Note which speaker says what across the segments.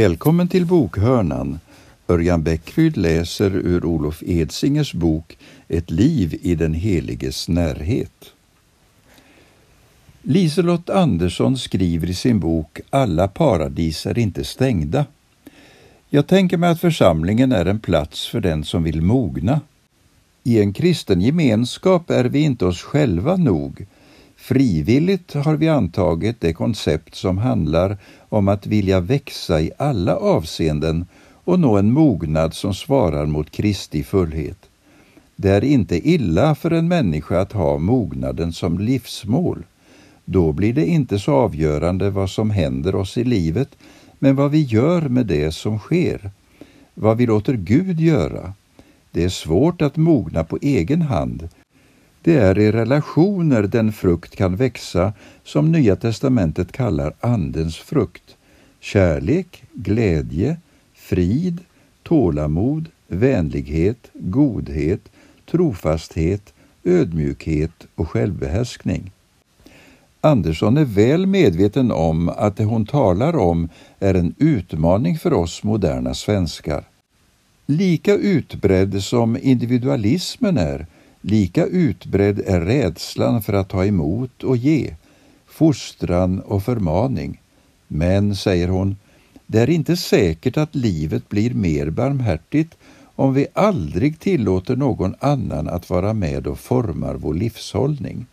Speaker 1: Välkommen till bokhörnan. Örjan Bäckryd läser ur Olof Edsingers bok Ett liv i den heliges närhet. Liselott Andersson skriver i sin bok Alla paradis är inte stängda. Jag tänker mig att församlingen är en plats för den som vill mogna. I en kristen gemenskap är vi inte oss själva nog. Frivilligt har vi antagit det koncept som handlar om att vilja växa i alla avseenden och nå en mognad som svarar mot Kristi fullhet. Det är inte illa för en människa att ha mognaden som livsmål. Då blir det inte så avgörande vad som händer oss i livet, men vad vi gör med det som sker. Vad vi låter Gud göra. Det är svårt att mogna på egen hand. Det är i relationer den frukt kan växa som Nya testamentet kallar Andens frukt. Kärlek, glädje, frid, tålamod, vänlighet, godhet, trofasthet, ödmjukhet och självbehärskning. Andersson är väl medveten om att det hon talar om är en utmaning för oss moderna svenskar. Lika utbredd som individualismen är, lika utbredd är rädslan för att ta emot och ge, fostran och förmaning. Men, säger hon, det är inte säkert att livet blir mer barmhärtigt om vi aldrig tillåter någon annan att vara med och formar vår livshållning.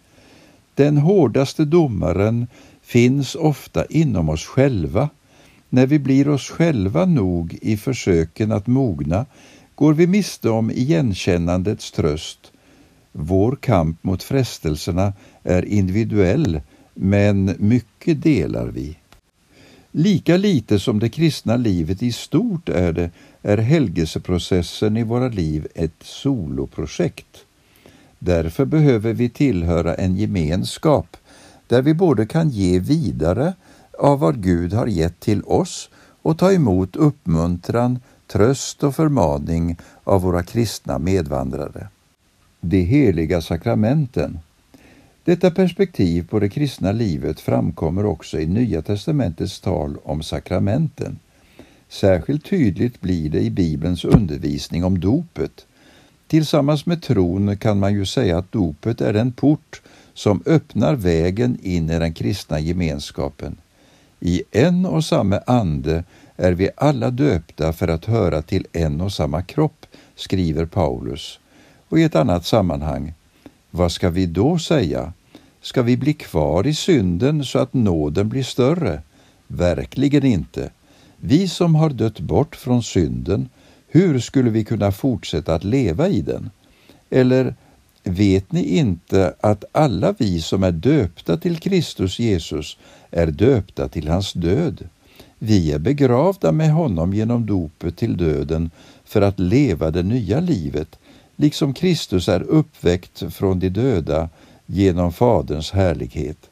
Speaker 1: Den hårdaste domaren finns ofta inom oss själva. När vi blir oss själva nog i försöken att mogna går vi miste om igenkännandets tröst. Vår kamp mot frestelserna är individuell, men mycket delar vi. Lika lite som det kristna livet i stort är det, är helgelseprocessen i våra liv ett soloprojekt. Därför behöver vi tillhöra en gemenskap där vi både kan ge vidare av vad Gud har gett till oss och ta emot uppmuntran, tröst och förmaning av våra kristna medvandrare. De heliga sakramenten. Detta perspektiv på det kristna livet framkommer också i Nya testamentets tal om sakramenten. Särskilt tydligt blir det i Bibelns undervisning om dopet. Tillsammans med tron kan man ju säga att dopet är den port som öppnar vägen in i den kristna gemenskapen. I en och samma ande är vi alla döpta för att höra till en och samma kropp, skriver Paulus. Och i ett annat sammanhang, vad ska vi då säga? Ska vi bli kvar i synden så att nåden blir större? Verkligen inte. Vi som har dött bort från synden hur skulle vi kunna fortsätta att leva i den? Eller vet ni inte att alla vi som är döpta till Kristus Jesus är döpta till hans död? Vi är begravda med honom genom dopet till döden för att leva det nya livet, liksom Kristus är uppväckt från de döda genom Faderns härlighet.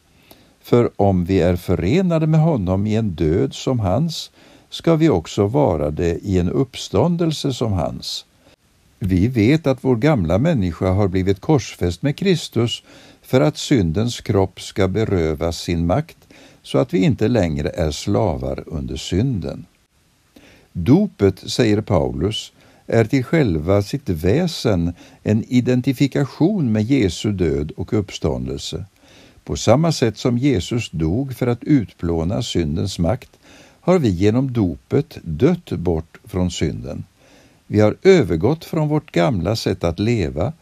Speaker 1: För om vi är förenade med honom i en död som hans ska vi också vara det i en uppståndelse som hans. Vi vet att vår gamla människa har blivit korsfäst med Kristus för att syndens kropp ska berövas sin makt så att vi inte längre är slavar under synden. Dopet, säger Paulus, är till själva sitt väsen en identifikation med Jesu död och uppståndelse. På samma sätt som Jesus dog för att utplåna syndens makt har vi genom dopet dött bort från synden. Vi har övergått från vårt gamla sätt att leva,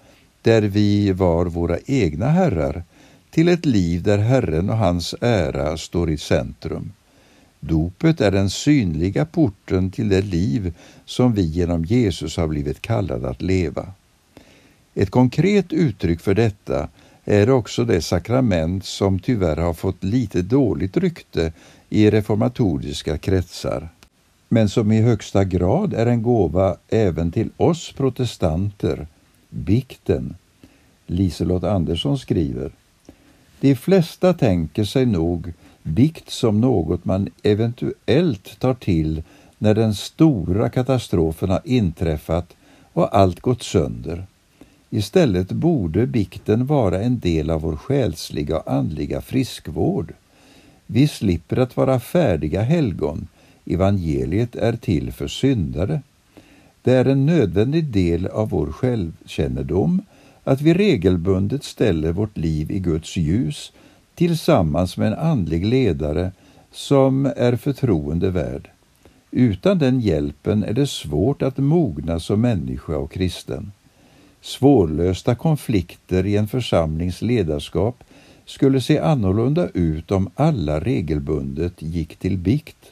Speaker 1: där vi var våra egna herrar, till ett liv där Herren och hans ära står i centrum. Dopet är den synliga porten till det liv som vi genom Jesus har blivit kallade att leva. Ett konkret uttryck för detta är också det sakrament som tyvärr har fått lite dåligt rykte i reformatoriska kretsar, men som i högsta grad är en gåva även till oss protestanter, bikten. Liselott Andersson skriver De flesta tänker sig nog bikt som något man eventuellt tar till när den stora katastrofen har inträffat och allt gått sönder. Istället borde bikten vara en del av vår själsliga och andliga friskvård. Vi slipper att vara färdiga helgon, evangeliet är till för syndare. Det är en nödvändig del av vår självkännedom att vi regelbundet ställer vårt liv i Guds ljus tillsammans med en andlig ledare som är förtroende värd. Utan den hjälpen är det svårt att mogna som människa och kristen. Svårlösta konflikter i en församlings ledarskap skulle se annorlunda ut om alla regelbundet gick till bikt.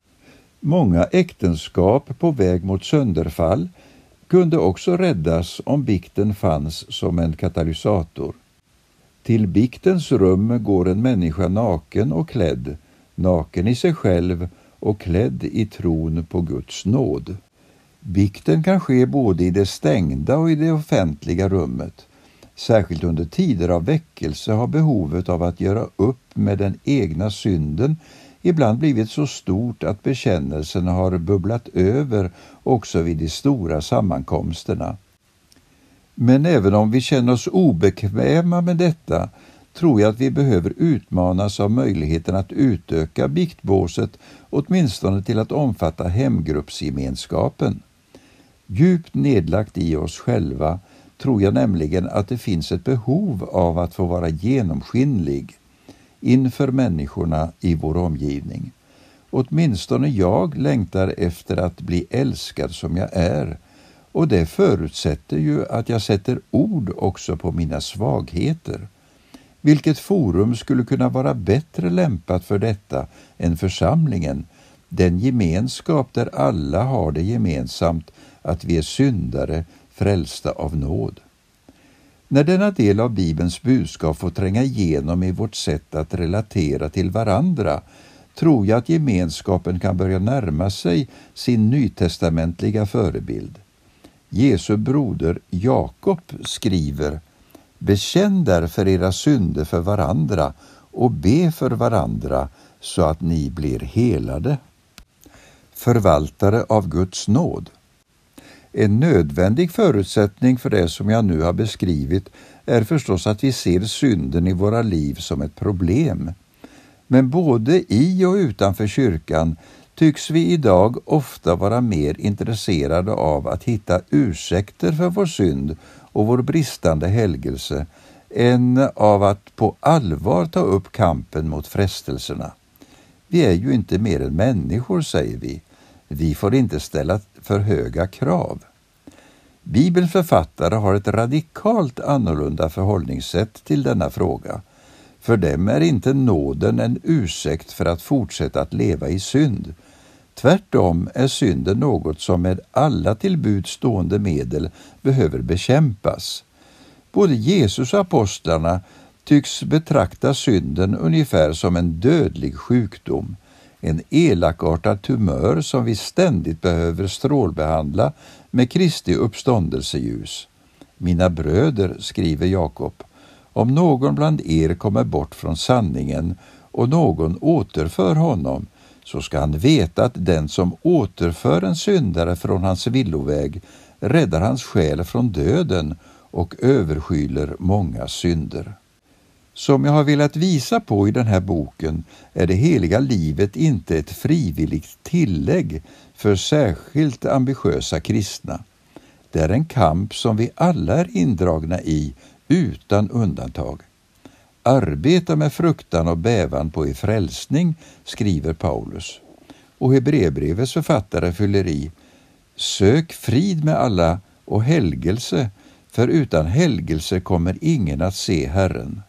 Speaker 1: Många äktenskap på väg mot sönderfall kunde också räddas om bikten fanns som en katalysator. Till biktens rum går en människa naken och klädd, naken i sig själv och klädd i tron på Guds nåd. Bikten kan ske både i det stängda och i det offentliga rummet. Särskilt under tider av väckelse har behovet av att göra upp med den egna synden ibland blivit så stort att bekännelsen har bubblat över också vid de stora sammankomsterna. Men även om vi känner oss obekväma med detta tror jag att vi behöver utmanas av möjligheten att utöka biktbåset åtminstone till att omfatta hemgruppsgemenskapen. Djupt nedlagt i oss själva tror jag nämligen att det finns ett behov av att få vara genomskinlig inför människorna i vår omgivning. Åtminstone jag längtar efter att bli älskad som jag är och det förutsätter ju att jag sätter ord också på mina svagheter. Vilket forum skulle kunna vara bättre lämpat för detta än församlingen, den gemenskap där alla har det gemensamt att vi är syndare frälsta av nåd. När denna del av Bibelns budskap får tränga igenom i vårt sätt att relatera till varandra tror jag att gemenskapen kan börja närma sig sin nytestamentliga förebild. Jesu broder Jakob skriver Bekänn därför era synder för varandra och be för varandra så att ni blir helade. Förvaltare av Guds nåd. En nödvändig förutsättning för det som jag nu har beskrivit är förstås att vi ser synden i våra liv som ett problem. Men både i och utanför kyrkan tycks vi idag ofta vara mer intresserade av att hitta ursäkter för vår synd och vår bristande helgelse än av att på allvar ta upp kampen mot frestelserna. Vi är ju inte mer än människor, säger vi. Vi får inte ställa för höga krav. Bibelns författare har ett radikalt annorlunda förhållningssätt till denna fråga. För dem är inte nåden en ursäkt för att fortsätta att leva i synd. Tvärtom är synden något som med alla till stående medel behöver bekämpas. Både Jesus och apostlarna tycks betrakta synden ungefär som en dödlig sjukdom en elakartad tumör som vi ständigt behöver strålbehandla med Kristi uppståndelseljus. Mina bröder, skriver Jakob, om någon bland er kommer bort från sanningen och någon återför honom, så ska han veta att den som återför en syndare från hans villoväg räddar hans själ från döden och överskyler många synder. Som jag har velat visa på i den här boken är det heliga livet inte ett frivilligt tillägg för särskilt ambitiösa kristna. Det är en kamp som vi alla är indragna i utan undantag. Arbeta med fruktan och bävan på er frälsning, skriver Paulus. Och Hebreerbrevets författare fyller i Sök frid med alla och helgelse, för utan helgelse kommer ingen att se Herren.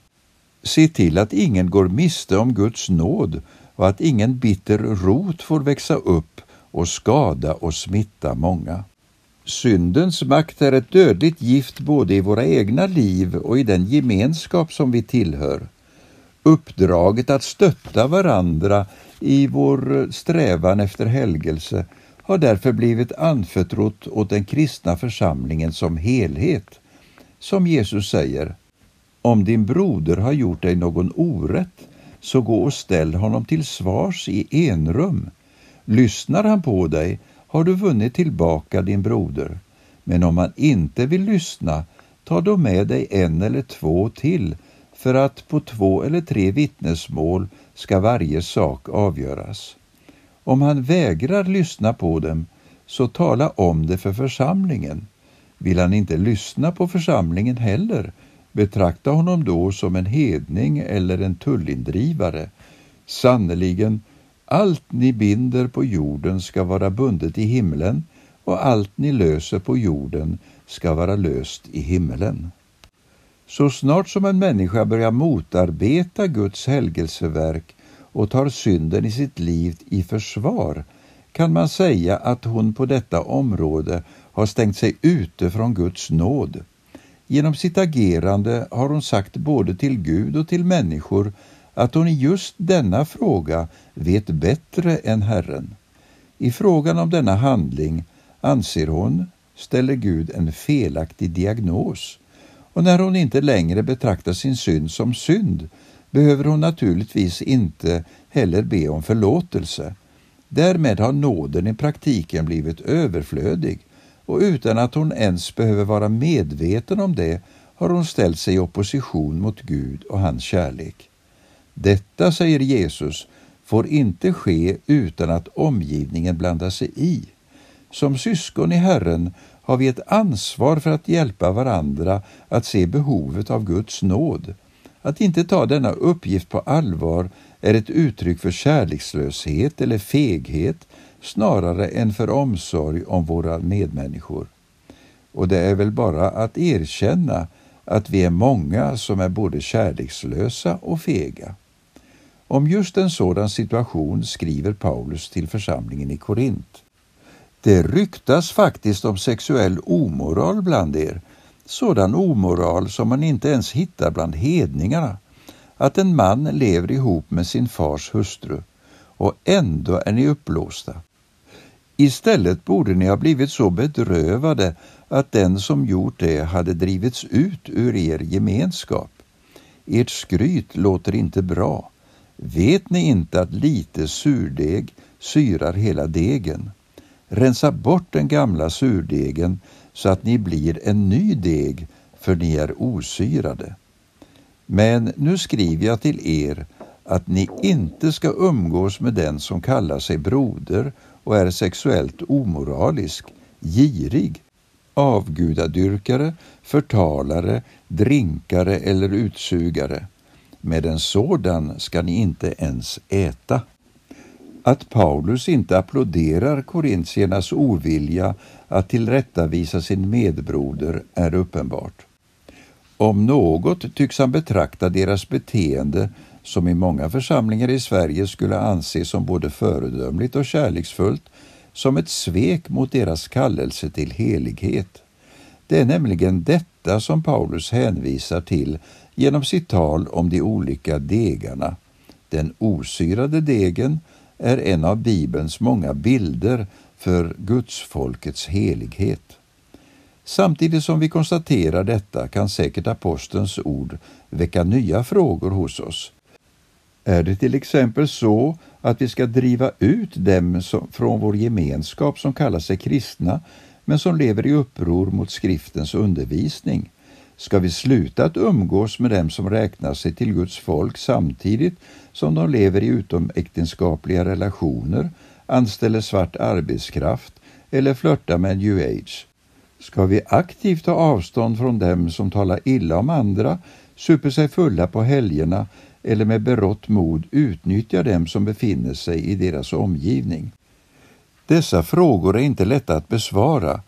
Speaker 1: Se till att ingen går miste om Guds nåd och att ingen bitter rot får växa upp och skada och smitta många. Syndens makt är ett dödligt gift både i våra egna liv och i den gemenskap som vi tillhör. Uppdraget att stötta varandra i vår strävan efter helgelse har därför blivit anförtrott åt den kristna församlingen som helhet. Som Jesus säger, om din broder har gjort dig någon orätt, så gå och ställ honom till svars i enrum. Lyssnar han på dig har du vunnit tillbaka din broder. Men om han inte vill lyssna, ta då med dig en eller två till, för att på två eller tre vittnesmål ska varje sak avgöras. Om han vägrar lyssna på dem, så tala om det för församlingen. Vill han inte lyssna på församlingen heller, betrakta honom då som en hedning eller en tullindrivare. Sannerligen, allt ni binder på jorden ska vara bundet i himlen och allt ni löser på jorden ska vara löst i himlen. Så snart som en människa börjar motarbeta Guds helgelseverk och tar synden i sitt liv i försvar kan man säga att hon på detta område har stängt sig ute från Guds nåd. Genom sitt agerande har hon sagt både till Gud och till människor att hon i just denna fråga vet bättre än Herren. I frågan om denna handling anser hon, ställer Gud en felaktig diagnos och när hon inte längre betraktar sin synd som synd behöver hon naturligtvis inte heller be om förlåtelse. Därmed har nåden i praktiken blivit överflödig och utan att hon ens behöver vara medveten om det har hon ställt sig i opposition mot Gud och hans kärlek. Detta, säger Jesus, får inte ske utan att omgivningen blandar sig i. Som syskon i Herren har vi ett ansvar för att hjälpa varandra att se behovet av Guds nåd. Att inte ta denna uppgift på allvar är ett uttryck för kärlekslöshet eller feghet snarare än för omsorg om våra medmänniskor. Och det är väl bara att erkänna att vi är många som är både kärlekslösa och fega. Om just en sådan situation skriver Paulus till församlingen i Korint. Det ryktas faktiskt om sexuell omoral bland er, sådan omoral som man inte ens hittar bland hedningarna, att en man lever ihop med sin fars hustru, och ändå är ni uppblåsta. Istället borde ni ha blivit så bedrövade att den som gjort det hade drivits ut ur er gemenskap. Ert skryt låter inte bra. Vet ni inte att lite surdeg syrar hela degen? Rensa bort den gamla surdegen så att ni blir en ny deg, för ni är osyrade. Men nu skriver jag till er att ni inte ska umgås med den som kallar sig broder och är sexuellt omoralisk, girig, avgudadyrkare, förtalare, drinkare eller utsugare. Med en sådan ska ni inte ens äta. Att Paulus inte applåderar korintiernas ovilja att tillrättavisa sin medbroder är uppenbart. Om något tycks han betrakta deras beteende som i många församlingar i Sverige skulle anses som både föredömligt och kärleksfullt, som ett svek mot deras kallelse till helighet. Det är nämligen detta som Paulus hänvisar till genom sitt tal om de olika degarna. Den osyrade degen är en av Bibelns många bilder för gudsfolkets helighet. Samtidigt som vi konstaterar detta kan säkert apostelns ord väcka nya frågor hos oss. Är det till exempel så att vi ska driva ut dem som, från vår gemenskap som kallar sig kristna men som lever i uppror mot skriftens undervisning? Ska vi sluta att umgås med dem som räknar sig till Guds folk samtidigt som de lever i utomäktenskapliga relationer, anställer svart arbetskraft eller flörtar med new age? Ska vi aktivt ta avstånd från dem som talar illa om andra, super sig fulla på helgerna eller med berått mod utnyttjar dem som befinner sig i deras omgivning? Dessa frågor är inte lätta att besvara.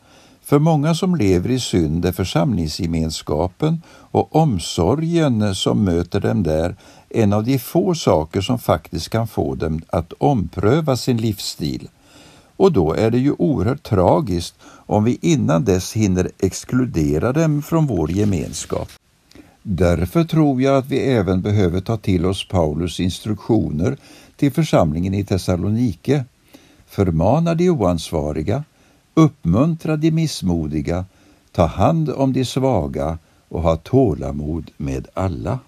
Speaker 1: För många som lever i synd är församlingsgemenskapen och omsorgen som möter dem där en av de få saker som faktiskt kan få dem att ompröva sin livsstil. Och då är det ju oerhört tragiskt om vi innan dess hinner exkludera dem från vår gemenskap. Därför tror jag att vi även behöver ta till oss Paulus instruktioner till församlingen i Thessalonike. Förmana de oansvariga, uppmuntra de missmodiga, ta hand om de svaga och ha tålamod med alla.